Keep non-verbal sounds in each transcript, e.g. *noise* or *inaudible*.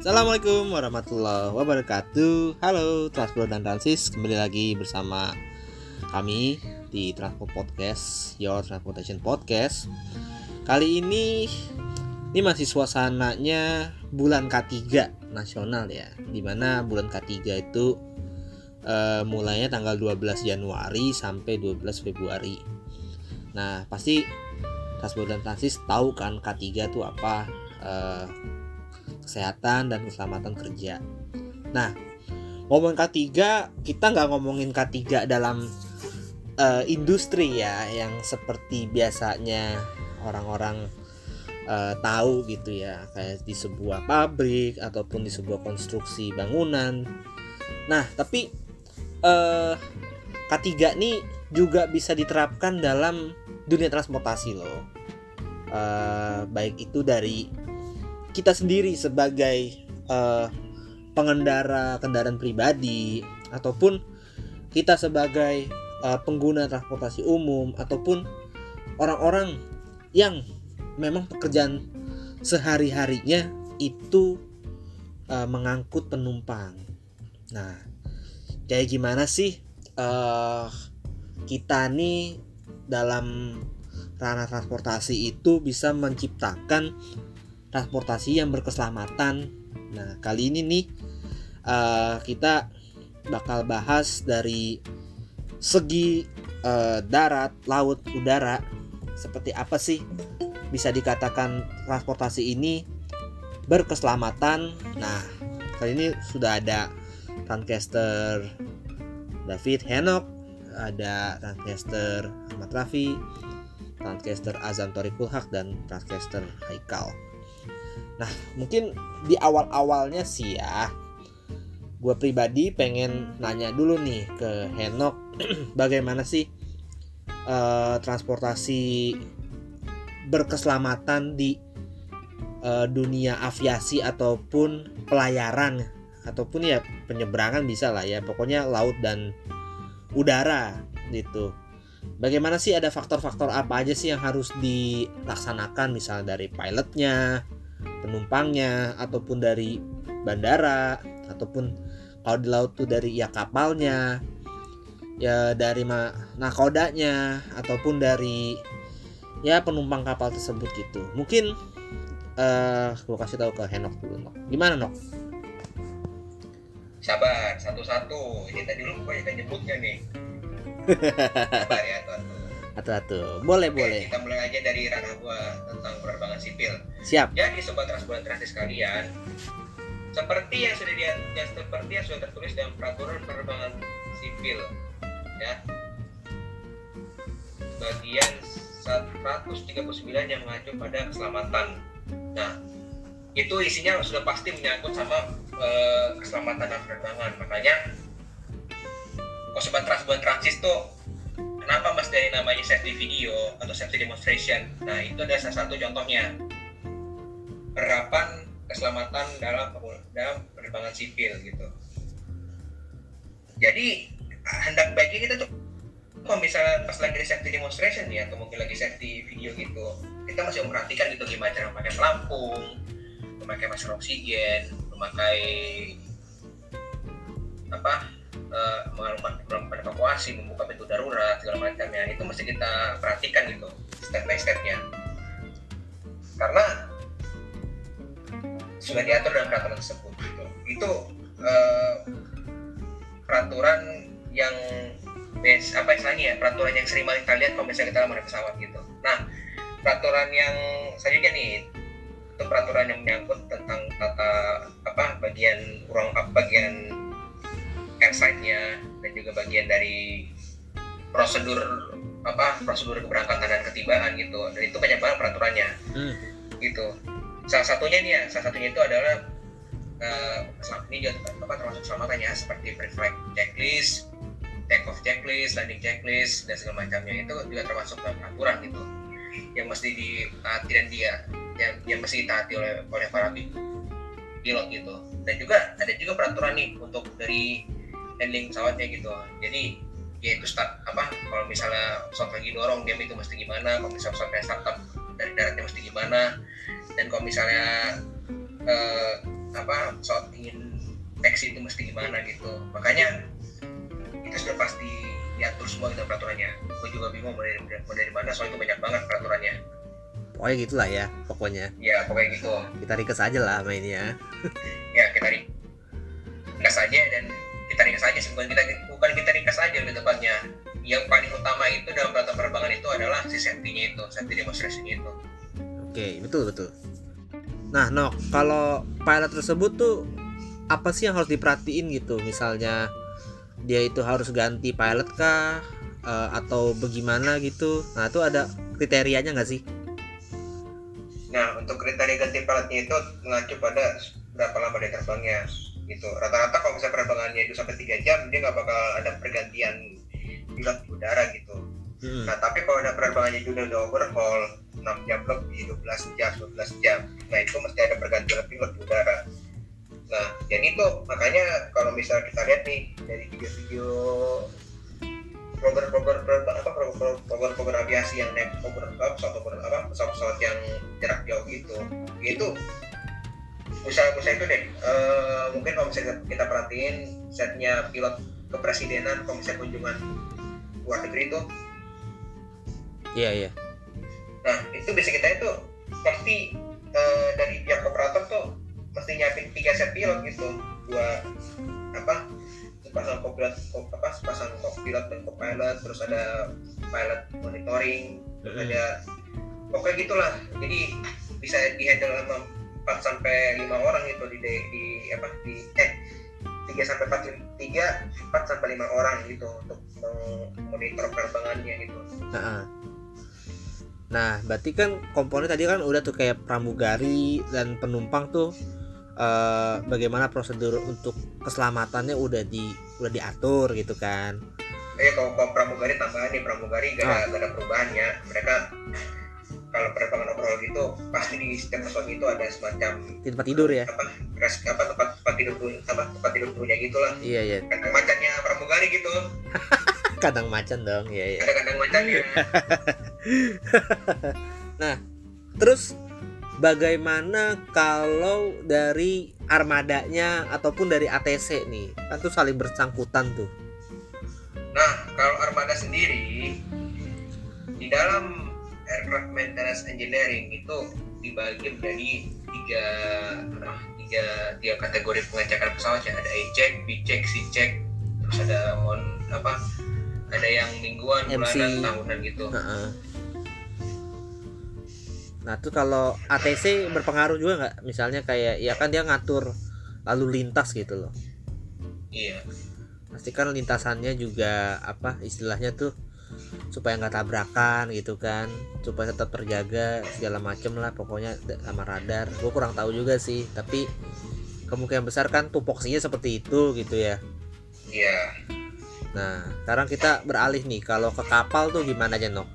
Assalamualaikum warahmatullahi wabarakatuh. Halo Transport dan Transis. Kembali lagi bersama kami di Transport Podcast Your Transportation Podcast. Kali ini Ini masih suasananya bulan K3 nasional ya Di mana bulan K3 itu uh, Mulainya tanggal 12 Januari sampai 12 Februari. Nah pasti Transport dan Transis tahu kan K3 itu apa uh, kesehatan dan keselamatan kerja. Nah, ngomong K3, kita nggak ngomongin K3 dalam uh, industri ya, yang seperti biasanya orang-orang uh, tahu gitu ya, kayak di sebuah pabrik ataupun di sebuah konstruksi bangunan. Nah, tapi uh, K3 ini juga bisa diterapkan dalam dunia transportasi loh. Uh, baik itu dari kita sendiri sebagai uh, pengendara kendaraan pribadi ataupun kita sebagai uh, pengguna transportasi umum ataupun orang-orang yang memang pekerjaan sehari-harinya itu uh, mengangkut penumpang. Nah, kayak gimana sih uh, kita nih dalam ranah transportasi itu bisa menciptakan transportasi yang berkeselamatan. Nah, kali ini nih uh, kita bakal bahas dari segi uh, darat, laut, udara seperti apa sih bisa dikatakan transportasi ini berkeselamatan. Nah, kali ini sudah ada Trancaster David Henok, ada Trancaster Ahmad Rafi, Trancaster Azam Torikulhak dan Trancaster Haikal. Nah, mungkin di awal-awalnya sih ya, gue pribadi pengen nanya dulu nih ke Henok, *clears throat* bagaimana sih uh, transportasi berkeselamatan di uh, dunia aviasi ataupun pelayaran ataupun ya penyeberangan bisa lah ya, pokoknya laut dan udara gitu. Bagaimana sih ada faktor-faktor apa aja sih yang harus dilaksanakan misalnya dari pilotnya, penumpangnya ataupun dari bandara ataupun kalau di laut tuh dari ya kapalnya ya dari ma nakodanya ataupun dari ya penumpang kapal tersebut gitu. Mungkin uh, gue kasih tahu ke Henok dulu Nok. Gimana Nok? Sabar satu-satu. Ini tadi lu banyak nyebutnya nih. *laughs* Sabar ya tuan Atu-atu. Boleh, Oke, boleh. Kita mulai aja dari ranah gua tentang penerbangan sipil. Siap. Jadi sobat transport transit sekalian, seperti yang sudah dia yang seperti yang sudah tertulis dalam peraturan penerbangan sipil ya. Bagian 139 yang mengacu pada keselamatan. Nah, itu isinya sudah pasti menyangkut sama uh, keselamatan dan penerbangan. Makanya kalau sobat transport transit tuh kenapa mas dari namanya safety video atau safety demonstration? Nah itu ada salah satu contohnya. Penerapan keselamatan dalam dalam penerbangan sipil gitu. Jadi hendak bagi kita tuh kalau misalnya pas lagi safety demonstration ya atau mungkin lagi safety video gitu kita masih memperhatikan gitu gimana cara memakai pelampung memakai masker oksigen memakai apa uh, melakukan evakuasi, membuka pintu darurat segala macamnya itu mesti kita perhatikan gitu step by stepnya. Karena sudah diatur dalam peraturan tersebut gitu. itu uh, peraturan yang bes apa istilahnya ya peraturan yang sering kita lihat kalau misalnya kita naik pesawat gitu. Nah peraturan yang selanjutnya nih itu peraturan yang menyangkut tentang tata apa bagian ruang bagian airside-nya dan juga bagian dari prosedur apa prosedur keberangkatan dan ketibaan gitu. Dan itu banyak banget peraturannya. Hmm. gitu. Salah satunya nih ya salah satunya itu adalah uh, ini juga apa termasuk selamatannya seperti pre-flight checklist take off checklist landing checklist dan segala macamnya. Itu juga termasuk dalam peraturan gitu yang mesti ditaati dan dia yang, yang mesti ditaati oleh oleh para pilot gitu. Dan juga ada juga peraturan nih untuk dari handling pesawatnya gitu. Jadi ya itu start apa kalau misalnya pesawat lagi dorong dia itu mesti gimana? Kalau misalnya pesawatnya startup dari daratnya mesti gimana? Dan kalau misalnya uh, apa pesawat ingin taxi itu mesti gimana gitu. Makanya itu sudah pasti diatur semua gitu peraturannya. Gue juga bingung mau dari, mau dari mana soal itu banyak banget peraturannya. Pokoknya gitulah ya pokoknya. Ya pokoknya gitu. Kita ringkes aja lah mainnya ya. Kita ringkas saja dan kita ringkas saja bukan kita bukan kita ringkas saja lebih tepatnya. Yang paling utama itu dalam peraturan penerbangan itu adalah si safety-nya itu safety demonstration itu. Oke betul betul. Nah no kalau pilot tersebut tuh apa sih yang harus diperhatiin gitu? Misalnya dia itu harus ganti pilot kah? Uh, atau bagaimana gitu? Nah itu ada kriterianya nggak sih? Nah untuk kriteria ganti pilotnya itu mengacu pada berapa lama dia terbangnya gitu. Rata-rata kalau misalnya penerbangannya itu sampai tiga jam dia nggak bakal ada pergantian pilot udara gitu. Hmm. nah tapi kalau ada penerbangannya juga udah overhaul 6 jam lebih 12 jam 12 jam nah itu mesti ada pergantian pilot udara. Nah jadi itu makanya kalau misalnya kita lihat nih dari video-video program-program apa program-program aviasi yang naik program apa pesawat apa pesawat-pesawat yang jarak jauh gitu itu usaha-usaha itu deh uh, mungkin kalau misalnya kita perhatiin setnya pilot kepresidenan kalau misalnya kunjungan luar negeri itu. Iya yeah, iya. Yeah. nah itu bisa kita itu pasti uh, dari pihak operator tuh mesti nyiapin tiga set pilot gitu dua apa sepasang kopilot apa sepasang kopilot dan kopilot terus ada pilot monitoring terus ada pokoknya gitulah. Jadi bisa dihandle sama empat sampai lima orang itu di, di, di apa di eh tiga sampai empat tiga empat sampai lima orang gitu untuk monitor penerbangannya gitu. Nah, nah berarti kan komponen tadi kan udah tuh kayak pramugari dan penumpang tuh uh, bagaimana prosedur untuk keselamatannya udah di udah diatur gitu kan eh kalau, kalau pramugari tambahan nih pramugari gak oh. gak ada perubahannya mereka kalau penerbangan overall gitu pasti di setiap pesawat itu ada semacam tempat tidur ya? apa res, apa tempat tempat tidur apa tempat tidur punya gitulah iya iya. Kandang macannya pramugari gitu. *laughs* Kandang macan dong iya iya. Ada kandang macannya *laughs* nah terus bagaimana kalau dari armadanya ataupun dari ATC nih? Kan tuh saling bersangkutan tuh. Nah kalau armada sendiri di dalam aircraft maintenance engineering itu dibagi menjadi tiga tiga tiga kategori pengecekan pesawat ya ada A-check, B-check, C-check terus ada on apa ada yang mingguan, bulanan, tahunan gitu. Uh -uh Nah tuh kalau ATC berpengaruh juga nggak? Misalnya kayak ya kan dia ngatur lalu lintas gitu loh. Iya. Pastikan lintasannya juga apa istilahnya tuh supaya nggak tabrakan gitu kan supaya tetap terjaga segala macem lah pokoknya sama radar. Gue kurang tahu juga sih tapi kemungkinan besar kan tupoksinya seperti itu gitu ya. Iya. Nah sekarang kita beralih nih kalau ke kapal tuh gimana aja nok?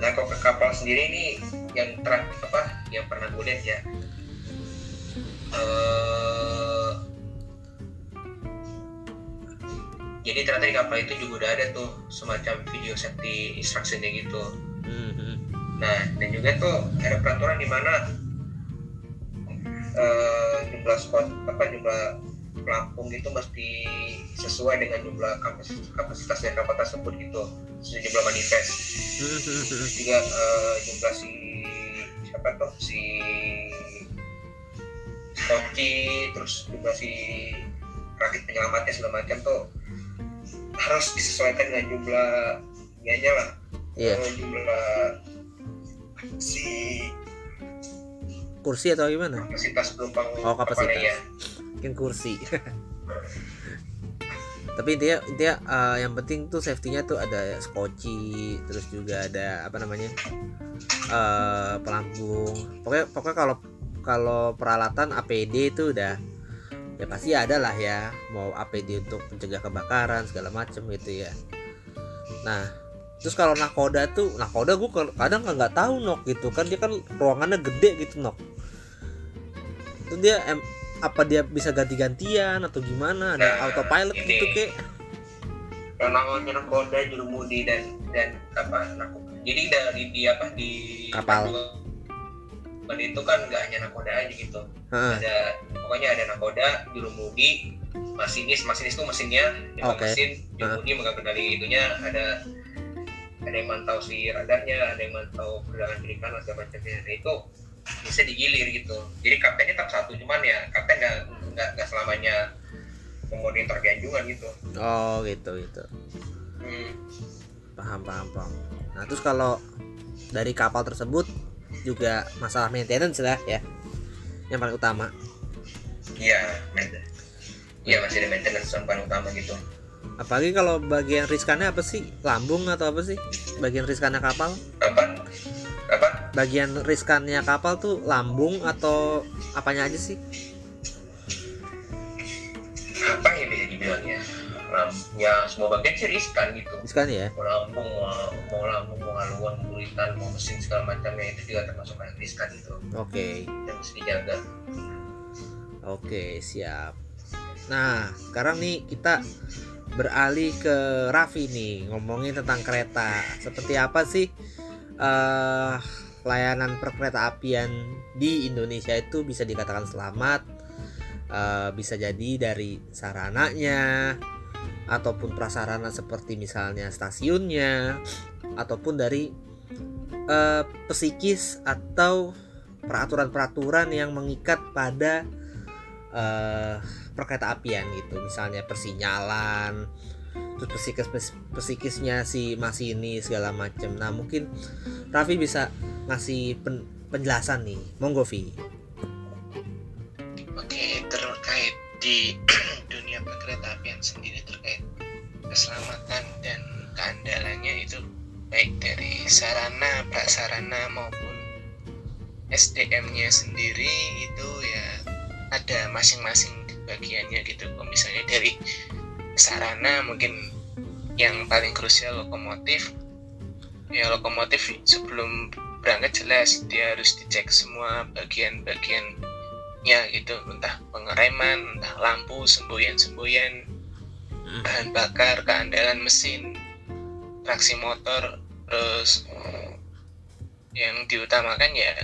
Nah kalau ke kapal sendiri ini yang terakhir apa yang pernah gue lihat ya uh, jadi ternyata di kapal itu juga udah ada tuh semacam video safety instructionnya gitu. Mm-hmm. nah dan juga tuh ada peraturan di mana uh, jumlah spot apa jumlah pelampung itu mesti sesuai dengan jumlah kapasitas kapasitasnya kapal tersebut gitu. Jumlah manifest. Juga uh, jumlah si siapa tuh si skoci terus jumlah si rakit penyelamatnya segala macam tuh harus disesuaikan dengan jumlah ininya lah. Yeah. jumlah si kursi atau gimana? kapasitas penumpang oh kapasitas. ya mungkin kursi. Tapi intinya intinya uh, yang penting tuh safety-nya tuh ada skoci terus juga ada apa namanya uh, pelampung. Pokoknya pokoknya kalau kalau peralatan APD itu udah ya pasti ada lah ya. Mau APD untuk mencegah kebakaran segala macem gitu ya. Nah terus kalau nakoda tuh nakoda gue kadang nggak tahu nok gitu. Kan dia kan ruangannya gede gitu nok. Itu dia em, apa dia bisa ganti-gantian atau gimana? Ada nah, autopilot ini, gitu kek. Yang namanya nakoda jurumudi dan dan apa nakoda. Jadi dari di apa di kapal. Itu kan nggak hanya nakoda aja gitu. Heeh. ada pokoknya ada nakoda jurumudi masinis masinis itu mesinnya yang Oke. mesin jurumudi megang kendali itunya ada ada yang mantau si radarnya ada yang mantau pergerakan kiri kanan segala macamnya nah, itu bisa digilir gitu jadi kaptennya tetap satu cuman ya kapten nggak nggak nggak selamanya memonitor keanjungan gitu Oh gitu gitu. hmm. Paham paham paham. Nah terus kalau dari kapal tersebut juga masalah maintenance lah ya. Yang paling utama. Iya maintenance iya masih ada maintenance yang paling utama gitu Apalagi kalau bagian riskannya apa sih? Lambung atau apa sih? Bagian riskannya kapal? apa apa Bagian riskannya kapal tuh lambung atau apanya aja sih? apa yang bisa dibilang ya ya semua bagian sih riskan gitu Riskan ya? mau lambung mau, mau lambung mau haluan bulitan mau mesin segala macamnya itu juga termasuk riskan itu Oke. yang mesti dijaga Oke, siap. Nah, sekarang nih kita beralih ke Raffi nih, ngomongin tentang kereta. Seperti apa sih eh layanan perkereta apian di Indonesia itu bisa dikatakan selamat? Eh, bisa jadi dari sarananya ataupun prasarana seperti misalnya stasiunnya ataupun dari eh, psikis atau peraturan-peraturan yang mengikat pada eh perkereta apian gitu. Misalnya persinyalan terus psikis psikisnya si masinis segala macam nah mungkin Raffi bisa ngasih pen- penjelasan nih. Monggo Vi. Oke, terkait di *clears throat* dunia perkereta apian sendiri terkait keselamatan dan keandalannya itu baik dari sarana, prasarana maupun SDM-nya sendiri itu ya ada masing-masing bagiannya gitu. Kalau misalnya dari sarana mungkin yang paling krusial lokomotif ya lokomotif sebelum berangkat jelas dia harus dicek semua bagian-bagian ya gitu entah pengereman entah lampu semboyan-semboyan bahan bakar keandalan mesin traksi motor terus yang diutamakan ya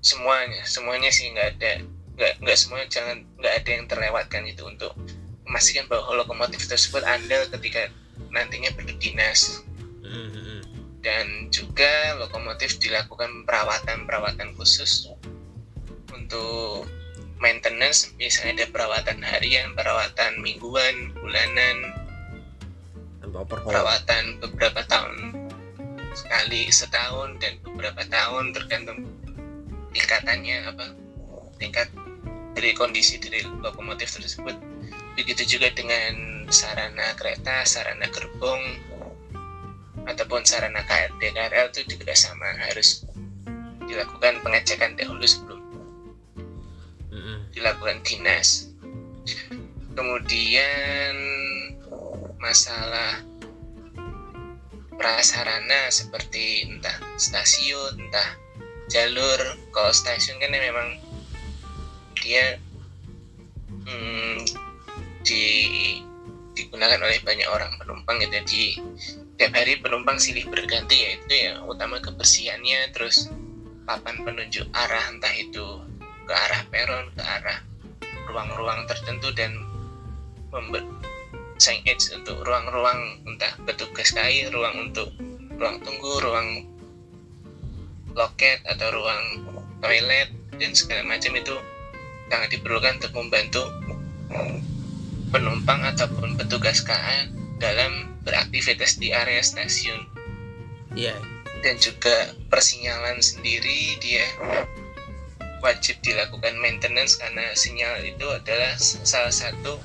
semuanya semuanya sih nggak ada nggak nggak semuanya jangan nggak ada yang terlewatkan itu untuk memastikan bahwa lokomotif tersebut andal ketika nantinya berdinas dan juga lokomotif dilakukan perawatan-perawatan khusus untuk maintenance. Misalnya ada perawatan harian, perawatan mingguan, bulanan, perawatan beberapa tahun sekali setahun dan beberapa tahun tergantung tingkatannya apa tingkat dari kondisi dari lokomotif tersebut. Begitu juga dengan sarana kereta sarana gerbong ataupun sarana KRL itu juga sama harus dilakukan pengecekan dahulu sebelum dilakukan dinas. Kemudian masalah prasarana seperti entah stasiun entah jalur kalau stasiun kan memang dia hmm, di digunakan oleh banyak orang penumpang gitu di tiap hari penumpang silih berganti yaitu ya utama kebersihannya terus papan penunjuk arah entah itu ke arah peron ke arah ruang-ruang tertentu dan member signage untuk ruang-ruang entah petugas KAI, ruang untuk ruang tunggu, ruang loket atau ruang toilet dan segala macam itu sangat diperlukan untuk membantu penumpang ataupun petugas KA dalam beraktivitas di area stasiun. Iya. Dan juga persinyalan sendiri dia wajib dilakukan maintenance karena sinyal itu adalah salah satu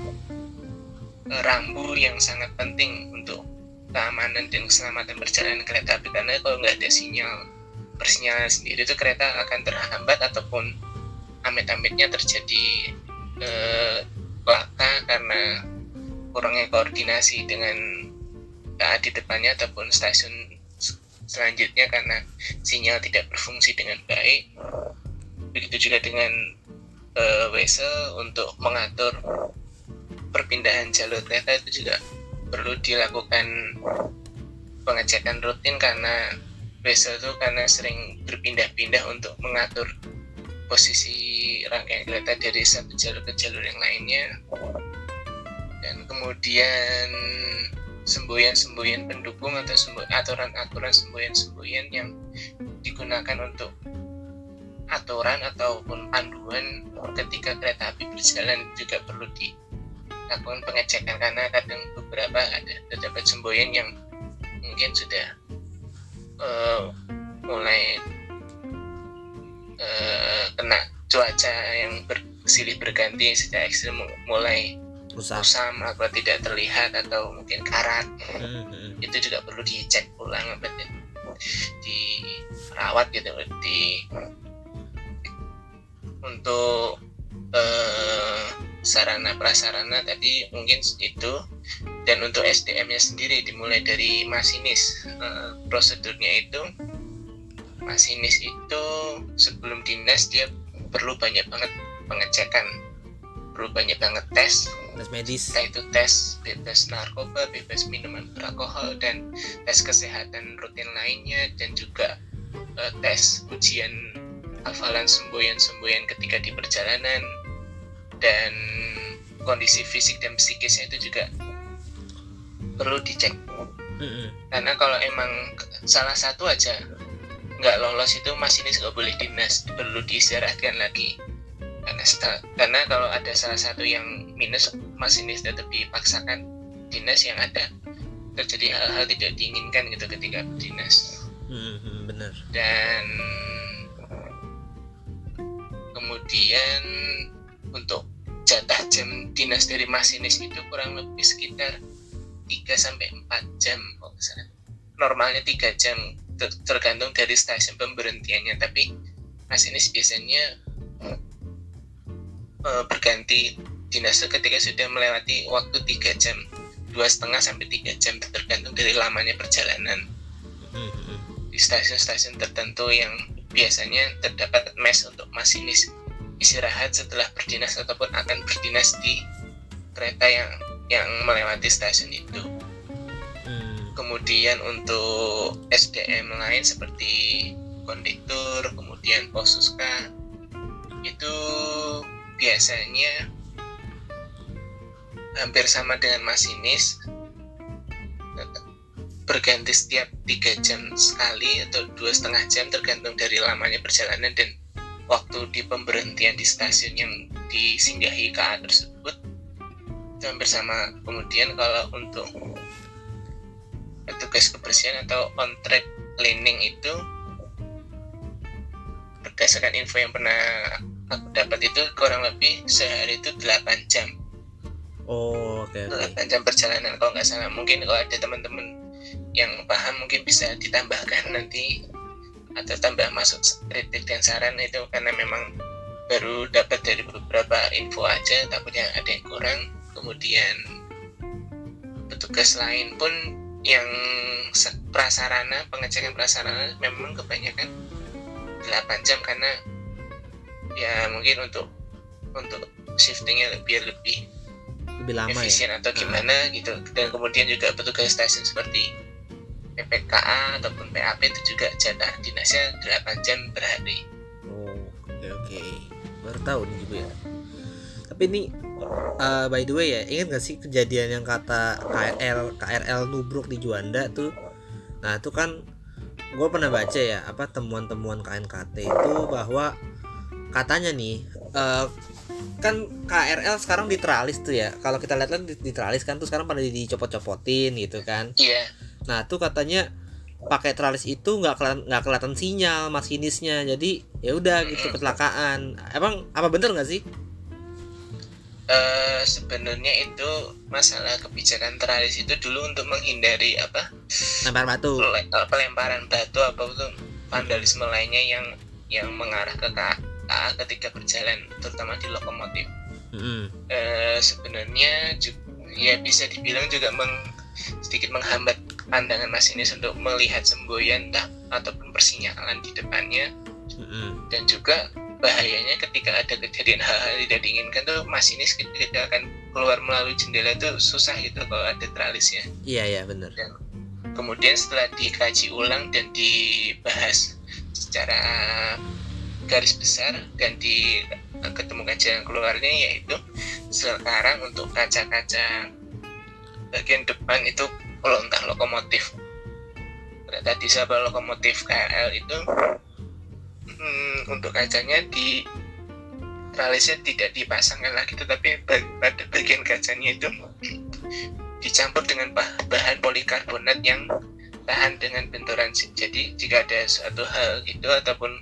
eh, rambu yang sangat penting untuk keamanan dan keselamatan perjalanan kereta api. Karena kalau nggak ada sinyal persinyalan sendiri itu kereta akan terhambat ataupun amit-amitnya terjadi eh, laka karena kurangnya koordinasi dengan KA di depannya ataupun stasiun selanjutnya karena sinyal tidak berfungsi dengan baik. Begitu juga dengan uh, wesel untuk mengatur perpindahan jalur kereta itu juga perlu dilakukan pengecekan rutin karena Wesel tuh karena sering berpindah-pindah untuk mengatur posisi rangkaian kereta dari satu jalur ke jalur yang lainnya. Dan kemudian semboyan-semboyan pendukung atau aturan-aturan semboyan-semboyan yang digunakan untuk aturan ataupun panduan ketika kereta api berjalan juga perlu dilakukan pengecekan karena kadang beberapa ada terdapat semboyan yang mungkin sudah uh, mulai uh, kena cuaca yang bersilih berganti sejak ekstrim mulai Usap. usam atau tidak terlihat atau mungkin karat hmm. itu juga perlu dicek ulang apa dirawat gitu di untuk eh, sarana prasarana tadi mungkin itu dan untuk SDM-nya sendiri dimulai dari masinis eh, prosedurnya itu masinis itu sebelum dinas dia perlu banyak banget pengecekan. Perlu banyak banget tes. Tes medis. Itu tes bebas narkoba bebas minuman beralkohol dan tes kesehatan rutin lainnya dan juga uh, tes ujian hafalan semboyan-semboyan ketika di perjalanan dan kondisi fisik dan psikisnya itu juga perlu dicek. Karena kalau emang salah satu aja nggak lolos itu masinis nggak boleh dinas perlu diistirahatkan lagi. Karena karena kalau ada salah satu yang minus masinis tetap dipaksakan dinas yang ada terjadi hal-hal tidak diinginkan gitu ketika dinas. Hmm, benar. Dan kemudian untuk jatah jam dinas dari masinis itu kurang lebih sekitar 3 sampai 4 jam kalau misalnya normalnya 3 jam tergantung dari stasiun pemberhentiannya tapi masinis biasanya uh, berganti dinas ketika sudah melewati waktu tiga jam dua setengah sampai tiga jam tergantung dari lamanya perjalanan hmm. di stasiun-stasiun tertentu yang biasanya terdapat mes untuk masinis istirahat setelah berdinas ataupun akan berdinas di kereta yang yang melewati stasiun itu. Kemudian untuk SDM lain seperti kondektur, kemudian posuska itu biasanya hampir sama dengan masinis berganti setiap tiga jam sekali atau dua setengah jam tergantung dari lamanya perjalanan dan waktu di pemberhentian di stasiun yang disinggahi KA tersebut. Itu hampir sama. Kemudian kalau untuk petugas kebersihan atau on track cleaning itu berdasarkan info yang pernah aku dapat itu kurang lebih sehari itu 8 jam. Oh oke okay, okay. 8 jam perjalanan kalau nggak salah. Mungkin kalau ada teman-teman yang paham mungkin bisa ditambahkan *laughs* nanti atau tambah masuk kritik dan saran itu karena memang baru dapat dari beberapa info aja takutnya ada yang kurang. Kemudian petugas lain pun yang prasarana pengecekan prasarana memang kebanyakan 8 jam karena ya mungkin untuk untuk shiftingnya lebih lebih lebih lama efisien ya? atau gimana uh. gitu dan kemudian juga petugas stasiun seperti PPKA ataupun PAP itu juga jatah dinasnya 8 jam per hari oh oke okay, oke okay. baru tahu nih juga ya tapi ini uh, by the way ya ingat gak sih kejadian yang kata KRL KRL nubruk di Juanda tuh? Nah itu kan gue pernah baca ya apa temuan-temuan KNKT itu bahwa katanya nih uh, kan KRL sekarang diteralis tuh ya. Kalau kita lihat kan diteralis kan tuh sekarang pada dicopot-copotin gitu kan. Iya. Yeah. nah tuh katanya pakai teralis itu nggak kelihatan nggak kelihatan sinyal masinisnya. Jadi ya udah gitu kecelakaan. Emang apa bener nggak sih Uh, sebenarnya itu masalah kebijakan teralis itu dulu untuk menghindari apa lempar batu pelemparan batu apa itu vandalisme lainnya yang yang mengarah ke A ketika berjalan terutama di lokomotif mm-hmm. e, sebenarnya ya bisa dibilang juga meng, sedikit menghambat pandangan masinis untuk melihat semboyan tak, ataupun persinyalan di depannya mm-hmm. dan juga bahayanya ketika ada kejadian hal-hal tidak diinginkan tuh masinis ketika akan keluar melalui jendela itu susah gitu kalau ada tralisnya. Iya iya benar dan kemudian setelah dikaji ulang dan dibahas secara garis besar dan di ketemu kajian keluarnya yaitu sekarang untuk kaca-kaca bagian depan itu kalau entah lokomotif. Ternyata di sebuah lokomotif KRL itu hmm, untuk kacanya di tralisnya tidak dipasangkan lagi tetapi pada bagian kacanya itu dicampur dengan bahan polikarbonat yang tahan dengan benturan jadi jika ada suatu hal itu ataupun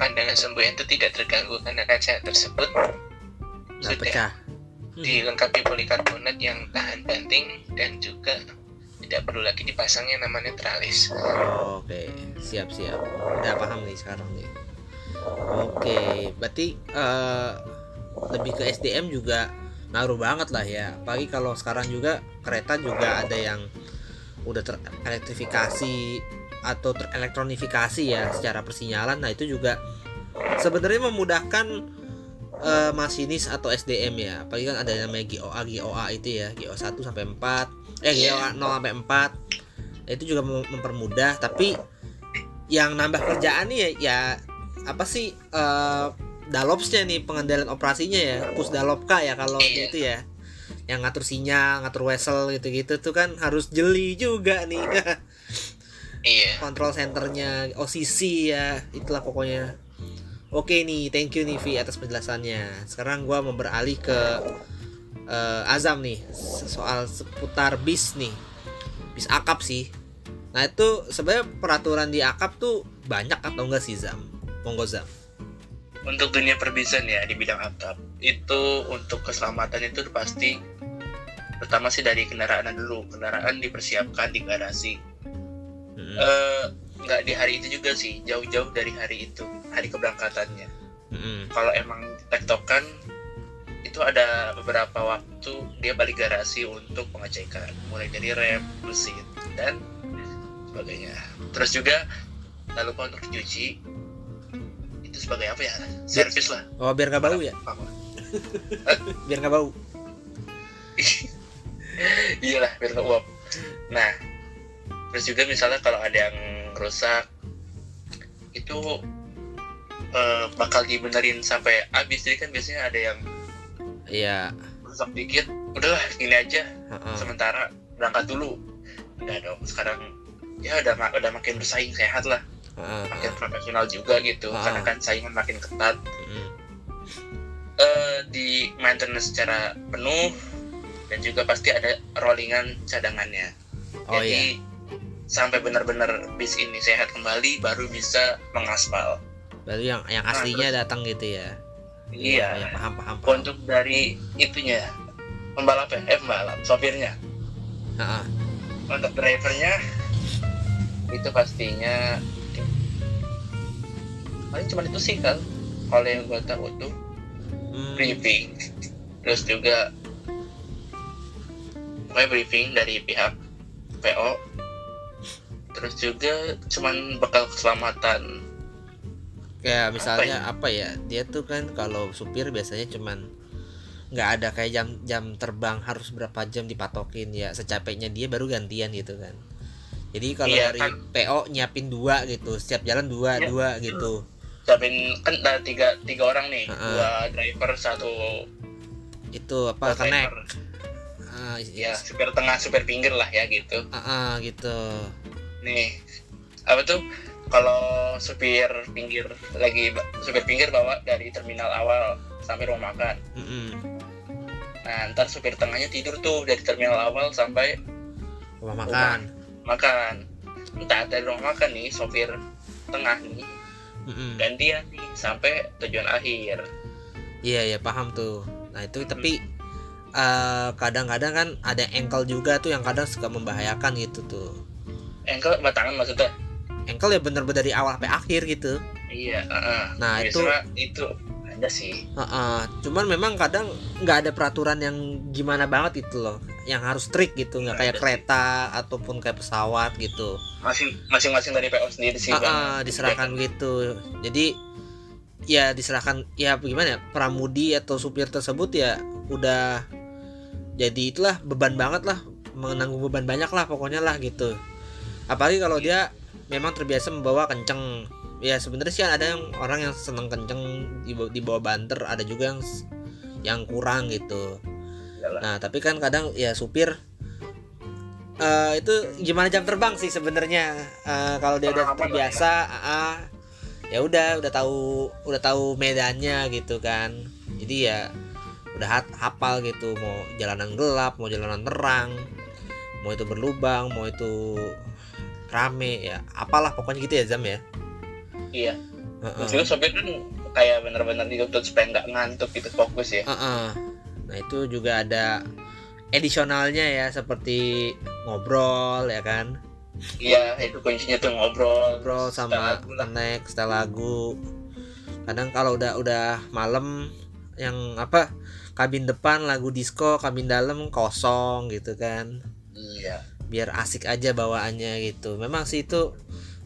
pandangan semboyan itu tidak terganggu karena kaca tersebut Nggak sudah pecah. Dilengkapi polikarbonat yang tahan banting dan juga tidak perlu lagi dipasang yang namanya tralis. Oh, oke siap siap udah paham nih sekarang nih oke berarti eh, lebih ke SDM juga ngaruh banget lah ya. Apalagi kalau sekarang juga kereta juga ada yang udah terelektrifikasi atau terelektronifikasi ya secara persinyalan. Nah itu juga sebenarnya memudahkan eh, masinis atau SDM ya. Apalagi kan ada yang namanya GOA GOA itu ya. GOA 1 sampai 4 eh GOA 0 sampai 4 itu juga mem- mempermudah. Tapi yang nambah kerjaan nih ya, ya apa sih eh dalopsnya nih pengendalian operasinya ya pusdalopka ya kalau Iya. itu ya. Yang ngatur sinyal ngatur wesel gitu-gitu tuh kan harus jeli juga nih. *laughs* Iya. kontrol centernya OCC ya itulah pokoknya. Oke nih thank you nih Vi atas penjelasannya. Sekarang gua mau beralih ke eh, Azam nih soal seputar bis nih. Bis akap sih. Nah itu sebenarnya peraturan di akap tuh banyak atau enggak sih Zam monggo Zam. Untuk dunia perbisan ya di bidang atap itu untuk keselamatan itu pasti pertama sih dari kendaraan dulu. Kendaraan dipersiapkan di garasi. Eh, nggak di hari itu juga sih jauh-jauh dari hari itu hari keberangkatannya. Mm-mm. kalau emang tektokan itu ada beberapa waktu dia balik garasi untuk pengecekan. Mulai dari rem mesin dan sebagainya. Terus juga tak lupa untuk dicuci itu sebagai apa ya? Servis lah. Oh biar nggak bau ya? *laughs* biar nggak bau? *laughs* Iyalah biar nggak uap nah terus juga misalnya kalau ada yang rusak itu eh, bakal dibenerin sampai habis. Jadi kan biasanya ada yang iya. rusak dikit udahlah gini aja. Heeh. sementara berangkat dulu. Udah dong sekarang ya udah udah makin bersaing sehat lah makin profesional juga gitu Ah. karena kan saingan makin ketat Mm-mm. eh di maintenance secara penuh dan juga pasti ada rollingan cadangannya oh jadi iya sampai benar-benar bis ini sehat kembali baru bisa mengaspal baru yang yang Nah, aslinya datang gitu ya iya ya, paham paham, paham. untuk dari itunya pembalap ya eh pembalap sopirnya Heeh. untuk drivernya itu pastinya paling cuma itu sih kan kalau yang gue tahu tuh Hmm, briefing. Terus juga pokoknya briefing dari pihak PO terus juga cuman bekal keselamatan. Kayak misalnya apa ya? dia tuh kan kalau supir biasanya cuman nggak ada kayak jam jam terbang harus berapa jam dipatokin ya secapeknya dia baru gantian gitu kan. Jadi kalau Iya, dari kan. PO nyiapin dua gitu setiap jalan dua Iya. dua gitu Siapin kan ada tiga tiga orang nih. Heeh. dua driver satu itu apa connect driver. ah, ya supir tengah supir pinggir lah ya gitu. Ah, ah, gitu. Nih apa tuh? Kalau supir pinggir lagi supir pinggir bawa dari terminal awal sampai rumah makan. Mm-mm. nah ntar supir tengahnya tidur tuh dari terminal awal sampai rumah makan. makan. Entah dari rumah makan nih sopir tengah nih Mm-mm. gantian nih sampai tujuan akhir. Iya ya paham tuh. Nah itu tapi eh, kadang-kadang kan ada ankle juga tuh yang kadang suka membahayakan gitu tuh. Engkel batangan maksudnya? Ankle ya bener-bener dari awal sampai akhir gitu. Iya heeh. Nah, itu- itu ada sih. Heeh, cuman memang kadang nggak ada peraturan yang gimana banget itu loh yang harus strict gitu nggak kayak ada sih. kereta ataupun kayak pesawat gitu. Masing masing-masing dari PO sendiri sih Heeh, Bang. diserahkan gitu. Jadi ya diserahkan ya gimana ya pramudi atau supir tersebut ya udah jadi itulah beban banget lah menanggung beban banyak lah pokoknya lah gitu. Apalagi kalau dia memang terbiasa membawa kenceng ya sebenarnya sih ada yang orang yang seneng kenceng di, di bawah banter ada juga yang yang kurang gitu. Iyalah. nah tapi kan kadang ya supir eh, itu gimana jam terbang sih sebenarnya? Eh, kalau dia udah lah terbiasa ah, ya udah udah tahu udah tahu medannya gitu kan. Jadi ya udah hat- hafal gitu mau jalanan gelap mau jalanan terang mau itu berlubang mau itu rame ya apalah pokoknya gitu ya Zam ya iya. Heeh. terus sopir kan kayak bener-bener dituntut supaya nggak ngantuk gitu fokus ya. Heeh. Nah itu juga ada edisionalnya ya seperti ngobrol ya kan? Iya itu kuncinya tuh ngobrol ngobrol sama connect setel lagu. Kadang kalau udah udah malam yang apa kabin depan lagu disco kabin dalam kosong gitu kan. Iya. Biar asik aja bawaannya gitu. Memang sih itu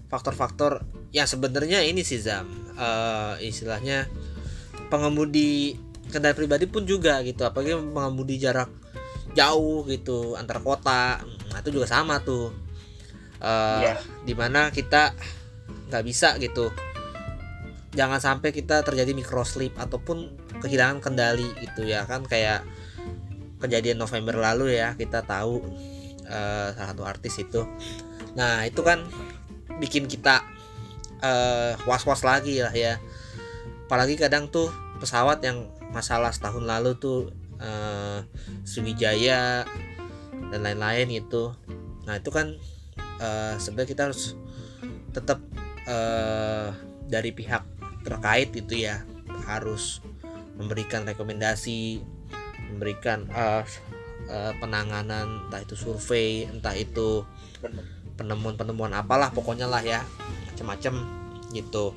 faktor-faktor yang sebenarnya ini sih zam. Eh, istilahnya pengemudi kendaraan pribadi pun juga gitu apalagi pengemudi jarak jauh gitu antar kota. Nah itu juga sama tuh. Eh, Iya. di mana kita nggak bisa gitu. Jangan sampai kita terjadi microslip ataupun kehilangan kendali gitu ya kan kayak kejadian November lalu ya kita tahu eh, salah satu artis itu. Nah itu kan bikin kita eh, was-was lagi lah ya. Apalagi kadang tuh pesawat yang masalah setahun lalu tuh eh, Sriwijaya dan lain-lain itu nah itu kan eh, sebenarnya kita harus tetap eh, dari pihak terkait itu ya harus memberikan rekomendasi memberikan eh, eh, penanganan entah itu survei entah itu penemuan-penemuan apalah pokoknya lah ya. Macam-macam gitu.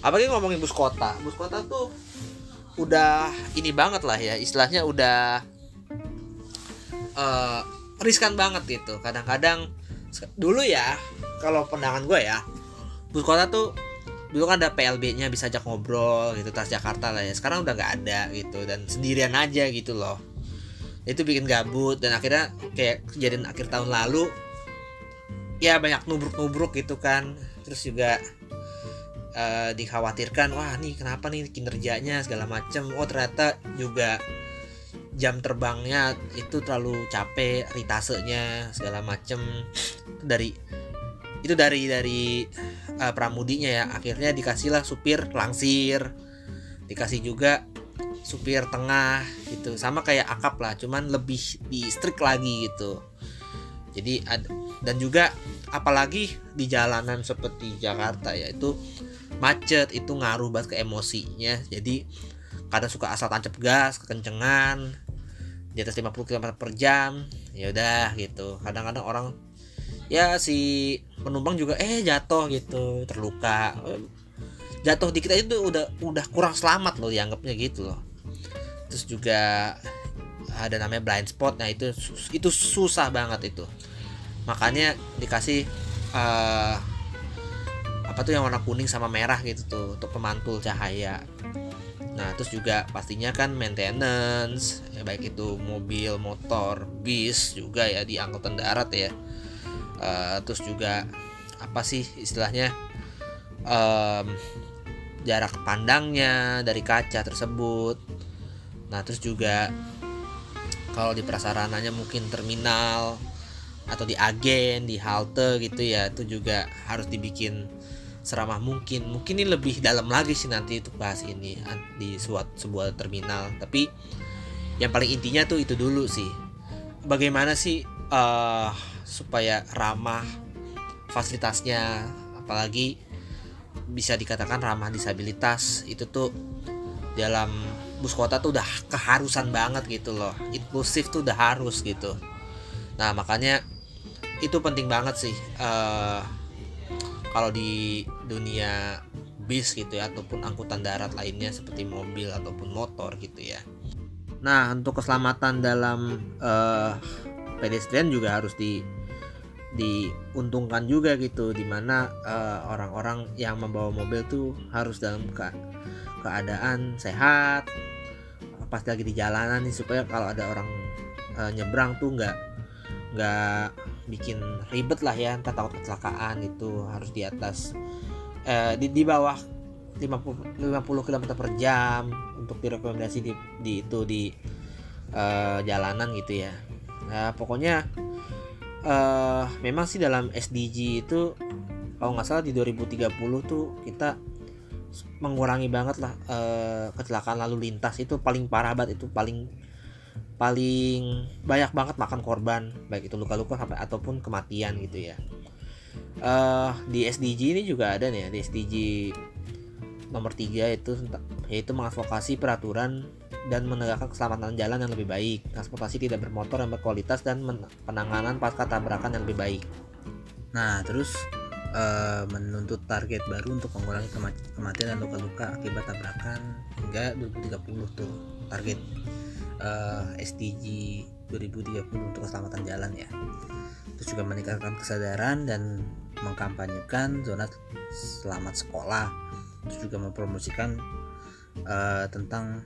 Apalagi ngomongin bus kota. Bus kota tuh udah ini banget lah ya istilahnya udah eh, riskan banget gitu. Kadang-kadang dulu ya kalau pandangan gue ya bus kota tuh dulu kan ada PLB-nya bisa ajak ngobrol gitu Transjakarta lah ya. Sekarang udah nggak ada gitu dan sendirian aja gitu loh. Itu bikin gabut dan akhirnya kayak kejadian akhir tahun lalu ya banyak nubruk-nubruk gitu kan. Terus juga eh, dikhawatirkan wah nih kenapa nih kinerjanya segala macem? Oh ternyata juga jam terbangnya itu terlalu capek ritasenya segala macem. Dari itu dari dari eh, pramudinya ya. Akhirnya dikasihlah supir langsir dikasih juga supir tengah gitu. Sama kayak akap lah cuman lebih di lagi gitu. Jadi ad- dan juga apalagi di jalanan seperti Jakarta ya itu macet itu ngaruh banget ke emosinya. Jadi kadang suka asal tancap gas kekencengan di atas 50 km per jam ya udah gitu. Kadang-kadang orang ya si penumpang juga eh jatuh gitu terluka. Jatuh dikit aja tuh udah udah kurang selamat loh dianggapnya gitu loh. Terus juga ada namanya blind spot. Nah itu itu susah banget itu makanya dikasih eh, apa tuh yang warna kuning sama merah gitu tuh untuk pemantul cahaya. Nah terus juga pastinya kan maintenance ya baik itu mobil motor bis juga ya di angkutan darat ya. Eh, terus juga apa sih istilahnya em, jarak pandangnya dari kaca tersebut. Nah terus juga kalau di prasarananya mungkin terminal atau di agen di halte gitu ya itu juga harus dibikin seramah mungkin. Mungkin ini lebih dalam lagi sih nanti untuk bahas ini di suat, sebuah terminal. Tapi yang paling intinya tuh itu dulu sih. Bagaimana sih eh, supaya ramah fasilitasnya apalagi bisa dikatakan ramah disabilitas itu tuh dalam bus kota tuh udah keharusan banget gitu loh. Inklusif tuh udah harus gitu. Nah makanya itu penting banget sih eh kalau di dunia bis gitu ya ataupun angkutan darat lainnya seperti mobil ataupun motor gitu ya. Nah untuk keselamatan dalam eh, pedestrian juga harus di diuntungkan juga gitu di mana eh, orang-orang yang membawa mobil tuh harus dalam ke- keadaan sehat pas lagi di jalanan nih supaya kalau ada orang eh, nyebrang tuh nggak nggak bikin ribet lah ya entah takut kecelakaan itu harus di atas eh, di di bawah 50 50 km per jam untuk direkomendasi di, di itu di eh, jalanan gitu ya. Nah pokoknya eh, memang sih dalam SDG itu kalau nggak salah di 2030 tuh kita mengurangi banget lah eh, kecelakaan lalu lintas itu paling parah banget itu paling paling banyak banget makan korban baik itu luka-luka sampai ataupun kematian gitu ya. Eh di SDG ini juga ada nih ya, di SDG nomor 3 itu yaitu mengadvokasi peraturan dan menegakkan keselamatan jalan yang lebih baik. Transportasi tidak bermotor yang berkualitas dan penanganan pasca tabrakan yang lebih baik. Nah terus eh, menuntut target baru untuk mengurangi kema- kematian dan luka-luka akibat tabrakan hingga 2030 tuh target eh, SDG 2030 untuk keselamatan jalan ya. Terus juga meningkatkan kesadaran dan mengkampanyekan zona selamat sekolah. Terus juga mempromosikan eh, tentang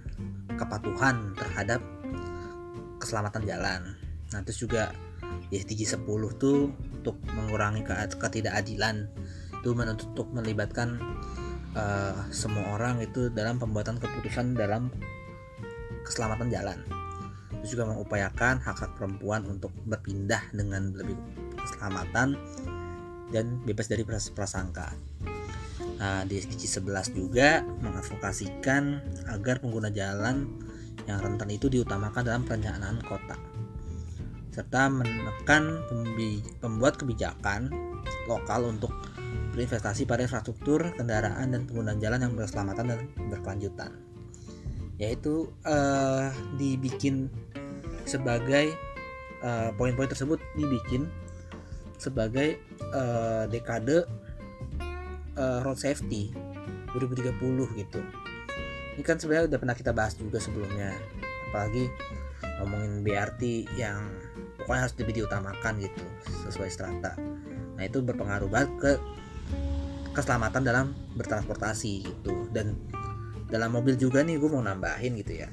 kepatuhan terhadap keselamatan jalan. Nah, terus juga di SDG 10 tuh untuk mengurangi ke- ketidakadilan itu menuntut untuk melibatkan eh, semua orang itu dalam pembuatan keputusan dalam keselamatan jalan. Terus juga mengupayakan hak-hak perempuan untuk berpindah dengan lebih keselamatan dan bebas dari pras- prasangka. Nah, di SDG 11 juga mengadvokasikan agar pengguna jalan yang rentan itu diutamakan dalam perencanaan kota serta menekan pembuat kebijakan lokal untuk berinvestasi pada infrastruktur kendaraan dan penggunaan jalan yang berkeselamatan dan berkelanjutan yaitu eh, dibikin sebagai eh, poin-poin tersebut dibikin sebagai eh, dekade eh, road safety 2030 gitu. Ini kan sebenarnya udah pernah kita bahas juga sebelumnya. Apalagi ngomongin BRT yang pokoknya harus lebih diutamakan gitu sesuai strata. Nah itu berpengaruh banget ke keselamatan dalam bertransportasi gitu. Dan dalam mobil juga nih gue mau nambahin gitu ya.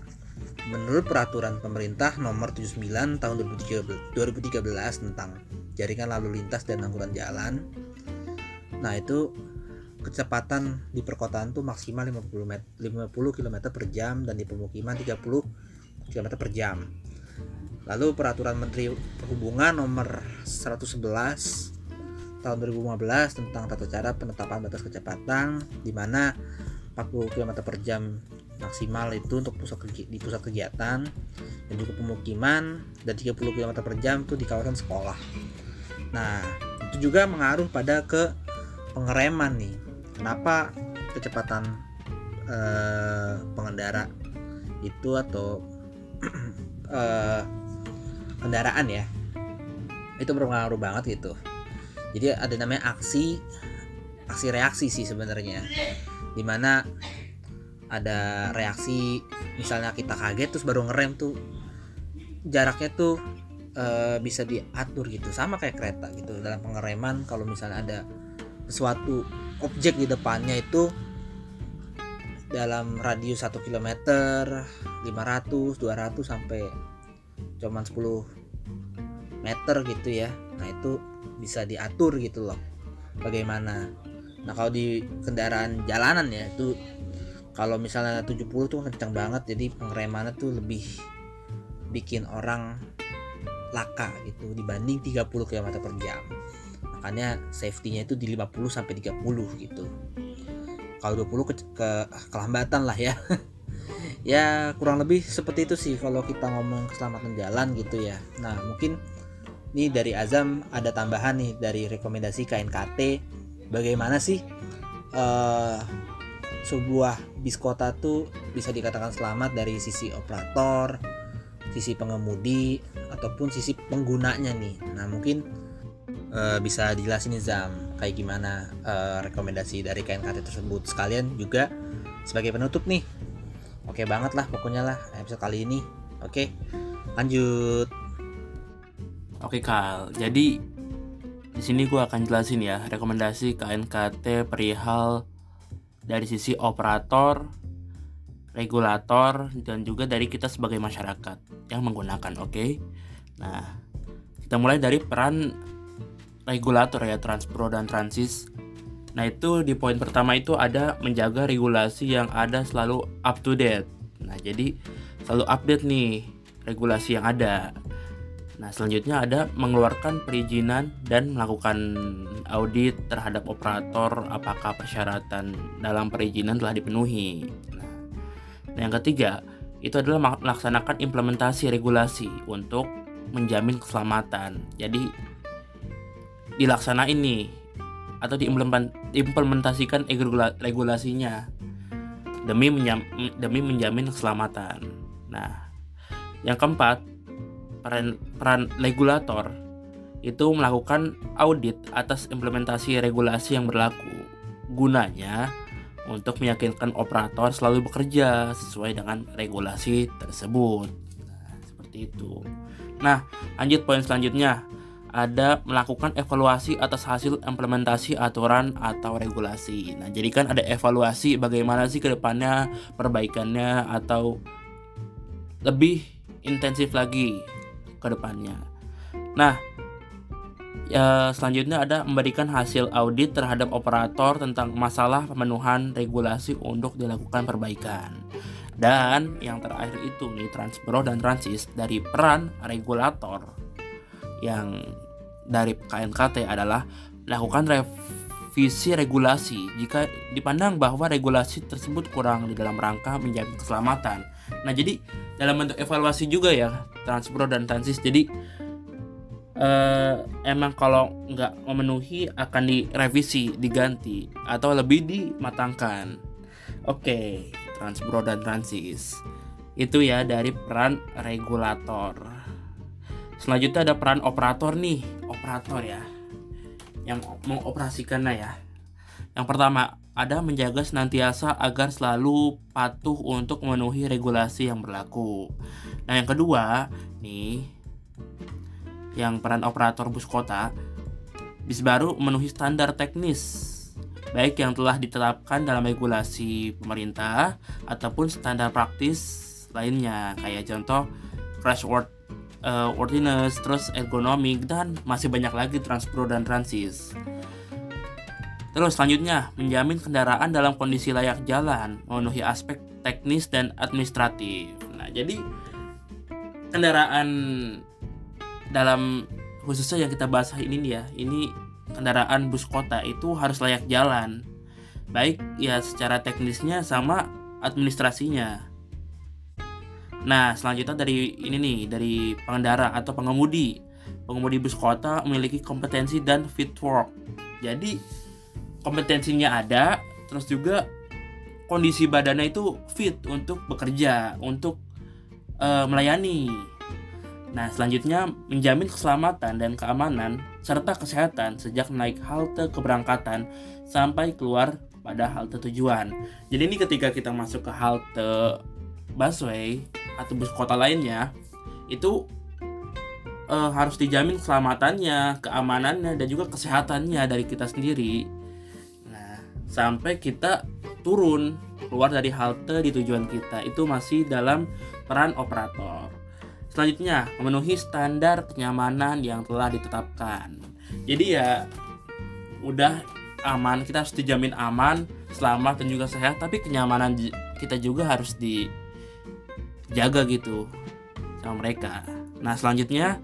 Menurut peraturan pemerintah nomor 79 tahun 2013, 2013 tentang jaringan lalu lintas dan angkutan jalan nah itu kecepatan di perkotaan tuh maksimal 50 met 50 km per jam dan di pemukiman 30 km per jam. Lalu peraturan Menteri Perhubungan nomor 111 tahun 2015 tentang tata cara penetapan batas kecepatan di mana 40 km per jam maksimal itu untuk pusat di pusat kegiatan dan juga pemukiman dan 30 km per jam itu di kawasan sekolah. Nah, itu juga mengaruh pada ke pengereman nih. Kenapa kecepatan eh, pengendara itu atau *clears throat* eh, kendaraan ya itu berpengaruh banget gitu. Jadi ada namanya aksi aksi reaksi sih sebenarnya di mana ada reaksi misalnya kita kaget terus baru ngerem tuh jaraknya tuh eh, bisa diatur gitu. Sama kayak kereta gitu dalam pengereman kalau misalnya ada sesuatu objek di depannya itu dalam radius 1 km 500 200 sampai cuman 10 meter gitu ya. Nah itu bisa diatur gitu loh bagaimana nah kalau di kendaraan jalanan ya itu kalau misalnya 70 tuh kencang banget jadi pengeremannya tuh lebih bikin orang laka gitu dibanding 30 km per jam. Makanya safety-nya itu di 50 sampai 30 gitu. Kalau 20 ke, ke kelambatan lah ya. *laughs* Ya kurang lebih seperti itu sih kalau kita ngomong keselamatan jalan gitu ya. Nah mungkin ini dari Azam ada tambahan nih dari rekomendasi KNKT bagaimana sih eh sebuah bis kota tuh bisa dikatakan selamat dari sisi operator, sisi pengemudi ataupun sisi penggunanya nih. Nah mungkin eh, bisa dijelasin nih Zam kayak gimana eh, rekomendasi dari KNKT tersebut sekalian juga sebagai penutup nih. Oke banget lah pokoknya lah episode kali ini. Oke lanjut. Oke Kal, jadi di sini gue akan jelasin ya rekomendasi KNKT perihal dari sisi operator, regulator, dan juga dari kita sebagai masyarakat yang menggunakan. Oke, nah kita mulai dari peran regulator ya Transpro dan Transis. Nah itu di poin pertama itu ada menjaga regulasi yang ada selalu up to date. Nah jadi selalu update nih regulasi yang ada. Nah selanjutnya ada mengeluarkan perizinan dan melakukan audit terhadap operator apakah persyaratan dalam perizinan telah dipenuhi. Nah, yang ketiga itu adalah melaksanakan implementasi regulasi untuk menjamin keselamatan. Jadi dilaksanain nih atau diimplementasikan regulasinya demi menjamin keselamatan. Nah, yang keempat, peran, peran regulator itu melakukan audit atas implementasi regulasi yang berlaku. Gunanya untuk meyakinkan operator selalu bekerja sesuai dengan regulasi tersebut. Nah, seperti itu. Nah, lanjut poin selanjutnya ada melakukan evaluasi atas hasil implementasi aturan atau regulasi. Nah, jadi kan ada evaluasi bagaimana sih ke depannya perbaikannya atau lebih intensif lagi ke depannya. Nah, ya, selanjutnya ada memberikan hasil audit terhadap operator tentang masalah pemenuhan regulasi untuk dilakukan perbaikan. Dan yang terakhir itu nih Transpro dan Transis dari peran regulator yang dari KNKT adalah melakukan revisi regulasi jika dipandang bahwa regulasi tersebut kurang di dalam rangka menjaga keselamatan. Nah, jadi dalam bentuk evaluasi juga ya Transpro dan Transis. Jadi eh, emang kalau nggak memenuhi akan direvisi, diganti atau lebih dimatangkan. Oke, Transpro dan Transis. Itu ya dari peran regulator. Selanjutnya ada peran operator nih, operator ya, yang mengoperasikannya ya. Yang pertama, ada menjaga senantiasa agar selalu patuh untuk memenuhi regulasi yang berlaku. Nah, yang kedua, nih, yang peran operator bus kota, bis baru memenuhi standar teknis baik yang telah ditetapkan dalam regulasi pemerintah ataupun standar praktis lainnya kayak contoh crash worth uh, worthiness, terus ergonomik dan masih banyak lagi transpro dan transis. Terus selanjutnya, menjamin kendaraan dalam kondisi layak jalan, memenuhi aspek teknis dan administratif. Nah, jadi kendaraan dalam khususnya yang kita bahas ini ya, ini kendaraan bus kota itu harus layak jalan. Baik ya secara teknisnya sama administrasinya. Nah, selanjutnya dari ini nih, dari pengendara atau pengemudi. Pengemudi bus kota memiliki kompetensi dan fit work. Jadi, kompetensinya ada, terus juga kondisi badannya itu fit untuk bekerja, untuk uh, melayani. Nah, selanjutnya menjamin keselamatan dan keamanan serta kesehatan sejak naik halte keberangkatan sampai keluar pada halte tujuan. Jadi ini ketika kita masuk ke halte busway atau bus kota lainnya itu uh, harus dijamin keselamatannya, keamanannya dan juga kesehatannya dari kita sendiri. Nah, sampai kita turun keluar dari halte di tujuan kita itu masih dalam peran operator. Selanjutnya, memenuhi standar kenyamanan yang telah ditetapkan. Jadi ya udah aman, kita harus dijamin aman, selamat dan juga sehat, tapi kenyamanan kita juga harus di jaga gitu sama mereka. Nah selanjutnya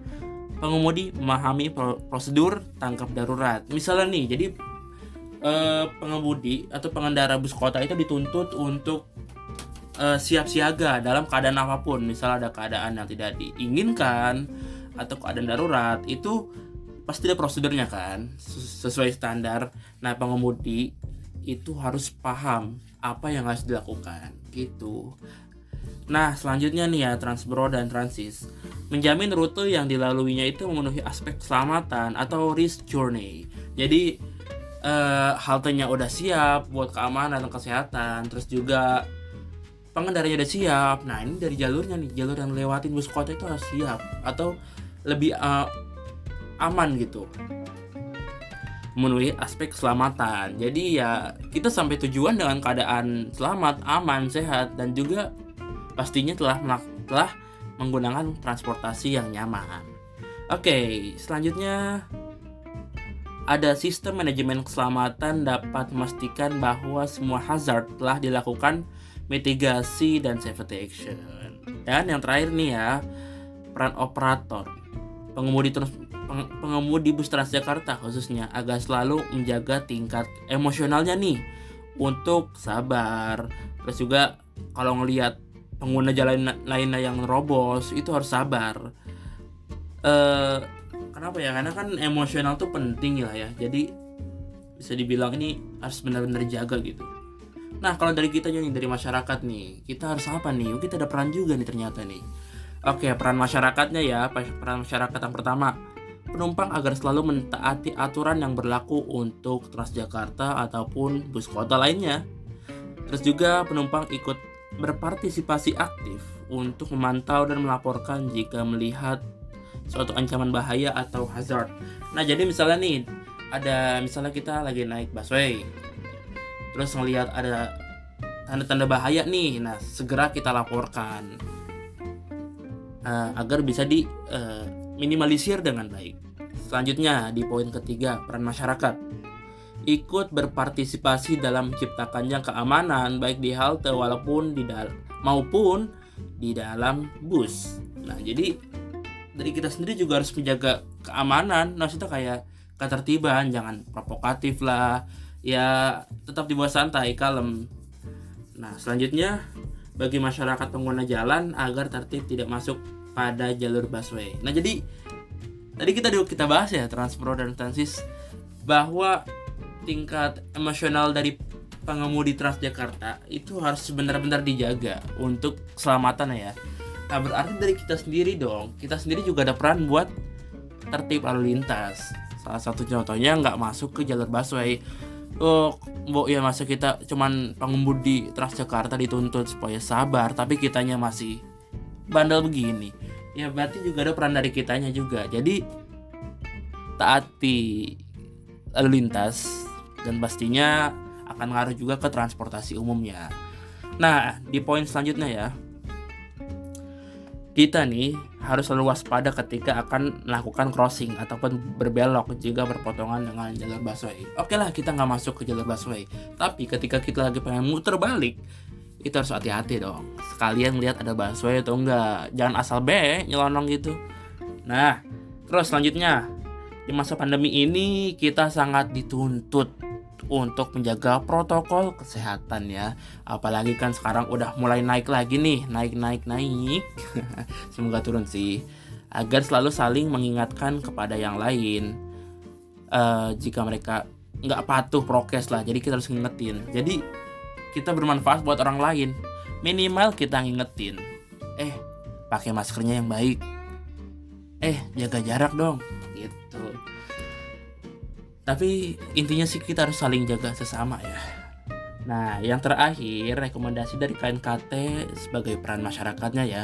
pengemudi memahami prosedur tangkap darurat. Misalnya nih, jadi eh, pengemudi atau pengendara bus kota itu dituntut untuk eh, siap siaga dalam keadaan apa pun. Misalnya ada keadaan yang tidak diinginkan atau keadaan darurat itu pasti ada prosedurnya kan sesuai standar. Nah pengemudi itu harus paham apa yang harus dilakukan gitu. Nah, selanjutnya nih ya Transbro dan Transis menjamin rute yang dilaluinya itu memenuhi aspek keselamatan atau risk journey. Jadi uh, haltenya udah siap buat keamanan dan kesehatan, terus juga pengendaranya udah siap. Nah, ini dari jalurnya nih, jalur yang lewatin bus kota itu harus siap atau lebih uh, aman gitu memenuhi aspek keselamatan. Jadi ya kita sampai tujuan dengan keadaan selamat, aman, sehat dan juga pastinya telah telah menggunakan transportasi yang nyaman. Oke, selanjutnya ada sistem manajemen keselamatan dapat memastikan bahwa semua hazard telah dilakukan mitigasi dan safety action. Dan yang terakhir nih ya, peran operator. Pengemudi trans, peng, pengemudi bus Transjakarta khususnya agar selalu menjaga tingkat emosionalnya nih untuk sabar. Terus juga kalau ngelihat pengguna jalan lainnya yang robos itu harus sabar. Eh kenapa ya? Karena kan emosional tuh penting lah ya. Jadi bisa dibilang ini harus benar-benar jaga gitu. Nah kalau dari kita nih dari masyarakat nih kita harus apa nih? Yuk, kita ada peran juga nih ternyata nih. Oke peran masyarakatnya ya. Peran masyarakat yang pertama. Penumpang agar selalu mentaati aturan yang berlaku untuk Transjakarta ataupun bus kota lainnya. Terus juga penumpang ikut berpartisipasi aktif untuk memantau dan melaporkan jika melihat suatu ancaman bahaya atau hazard. Nah, jadi misalnya nih ada misalnya kita lagi naik busway. Terus ngelihat ada tanda-tanda bahaya nih. Nah, segera kita laporkan. Uh, agar bisa di uh, minimalisir dengan baik. Selanjutnya di poin ketiga, peran masyarakat ikut berpartisipasi dalam menciptakannya keamanan baik di halte walaupun di dalam maupun di dalam bus. Nah, jadi dari kita sendiri juga harus menjaga keamanan. Maksudnya kayak ketertiban jangan provokatif lah. Ya tetap dibuat santai kalem. Nah selanjutnya bagi masyarakat pengguna jalan agar tertib tidak masuk pada jalur busway. Nah jadi tadi kita kita bahas ya transpro dan transis bahwa tingkat emosional dari pengemudi Transjakarta itu harus benar-benar dijaga untuk keselamatan ya. Nah berarti dari kita sendiri dong Kita sendiri juga ada peran buat tertib lalu lintas. Salah satu contohnya nggak masuk ke jalur busway. Oh, bu ya masa kita cuman pengemudi Transjakarta dituntut supaya sabar Tapi kitanya masih bandel begini. Ya berarti juga ada peran dari kitanya juga. Jadi taati lalu lintas Dan pastinya akan ngaruh juga ke transportasi umumnya Nah, di poin selanjutnya ya, kita nih harus selalu waspada ketika akan melakukan crossing ataupun berbelok jika berpotongan dengan jalur busway. Oke lah kita nggak masuk ke jalur busway, tapi ketika kita lagi pengen muter balik, itu harus hati-hati dong. Sekalian lihat ada busway atau enggak, jangan asal be nyelonong gitu. Nah, terus selanjutnya di masa pandemi ini kita sangat dituntut untuk menjaga protokol kesehatan ya. Apalagi kan sekarang udah mulai naik lagi nih, naik naik naik. *laughs* Semoga turun sih. Agar selalu saling mengingatkan kepada yang lain. Uh, jika mereka nggak patuh prokes lah, jadi kita harus ngingetin. Jadi kita bermanfaat buat orang lain. Minimal kita ngingetin. Eh, pakai maskernya yang baik. Eh, jaga jarak dong. Tapi intinya sih kita harus saling jaga sesama ya Nah, yang terakhir, rekomendasi dari KNKT sebagai peran masyarakatnya ya.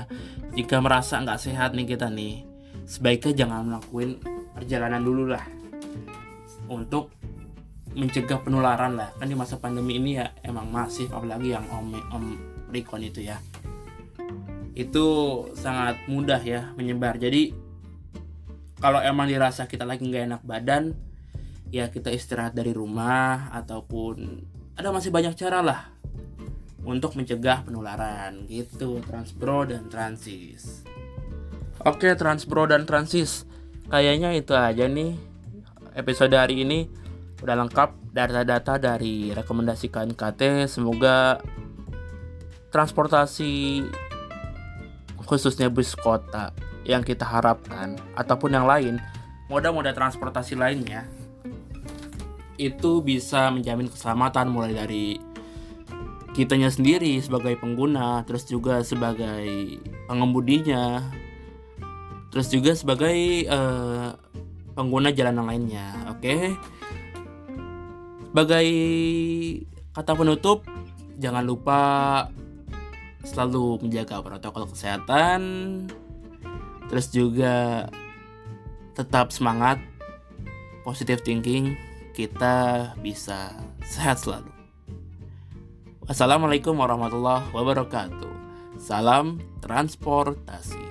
Jika merasa nggak sehat nih kita nih, sebaiknya jangan melakukan perjalanan dulu lah. Untuk mencegah penularan lah. Kan di masa pandemi ini ya emang masif, apalagi yang om, om Rikon itu ya. Itu sangat mudah ya menyebar. Jadi, kalau emang dirasa kita lagi nggak enak badan, ya kita istirahat dari rumah ataupun ada masih banyak cara lah untuk mencegah penularan gitu Transpro dan Transis. Oke Transpro dan Transis. Kayaknya itu aja nih episode hari ini. Udah lengkap data-data dari rekomendasi KNKT semoga transportasi khususnya bus kota yang kita harapkan ataupun yang lain moda-moda transportasi lainnya itu bisa menjamin keselamatan mulai dari kitanya sendiri sebagai pengguna, terus juga sebagai pengemudinya, terus juga sebagai uh, pengguna jalan yang lainnya. Oke, okay? sebagai kata penutup, jangan lupa selalu menjaga protokol kesehatan, terus juga tetap semangat, positive thinking kita bisa sehat selalu. Wassalamualaikum warahmatullahi wabarakatuh. Salam transportasi.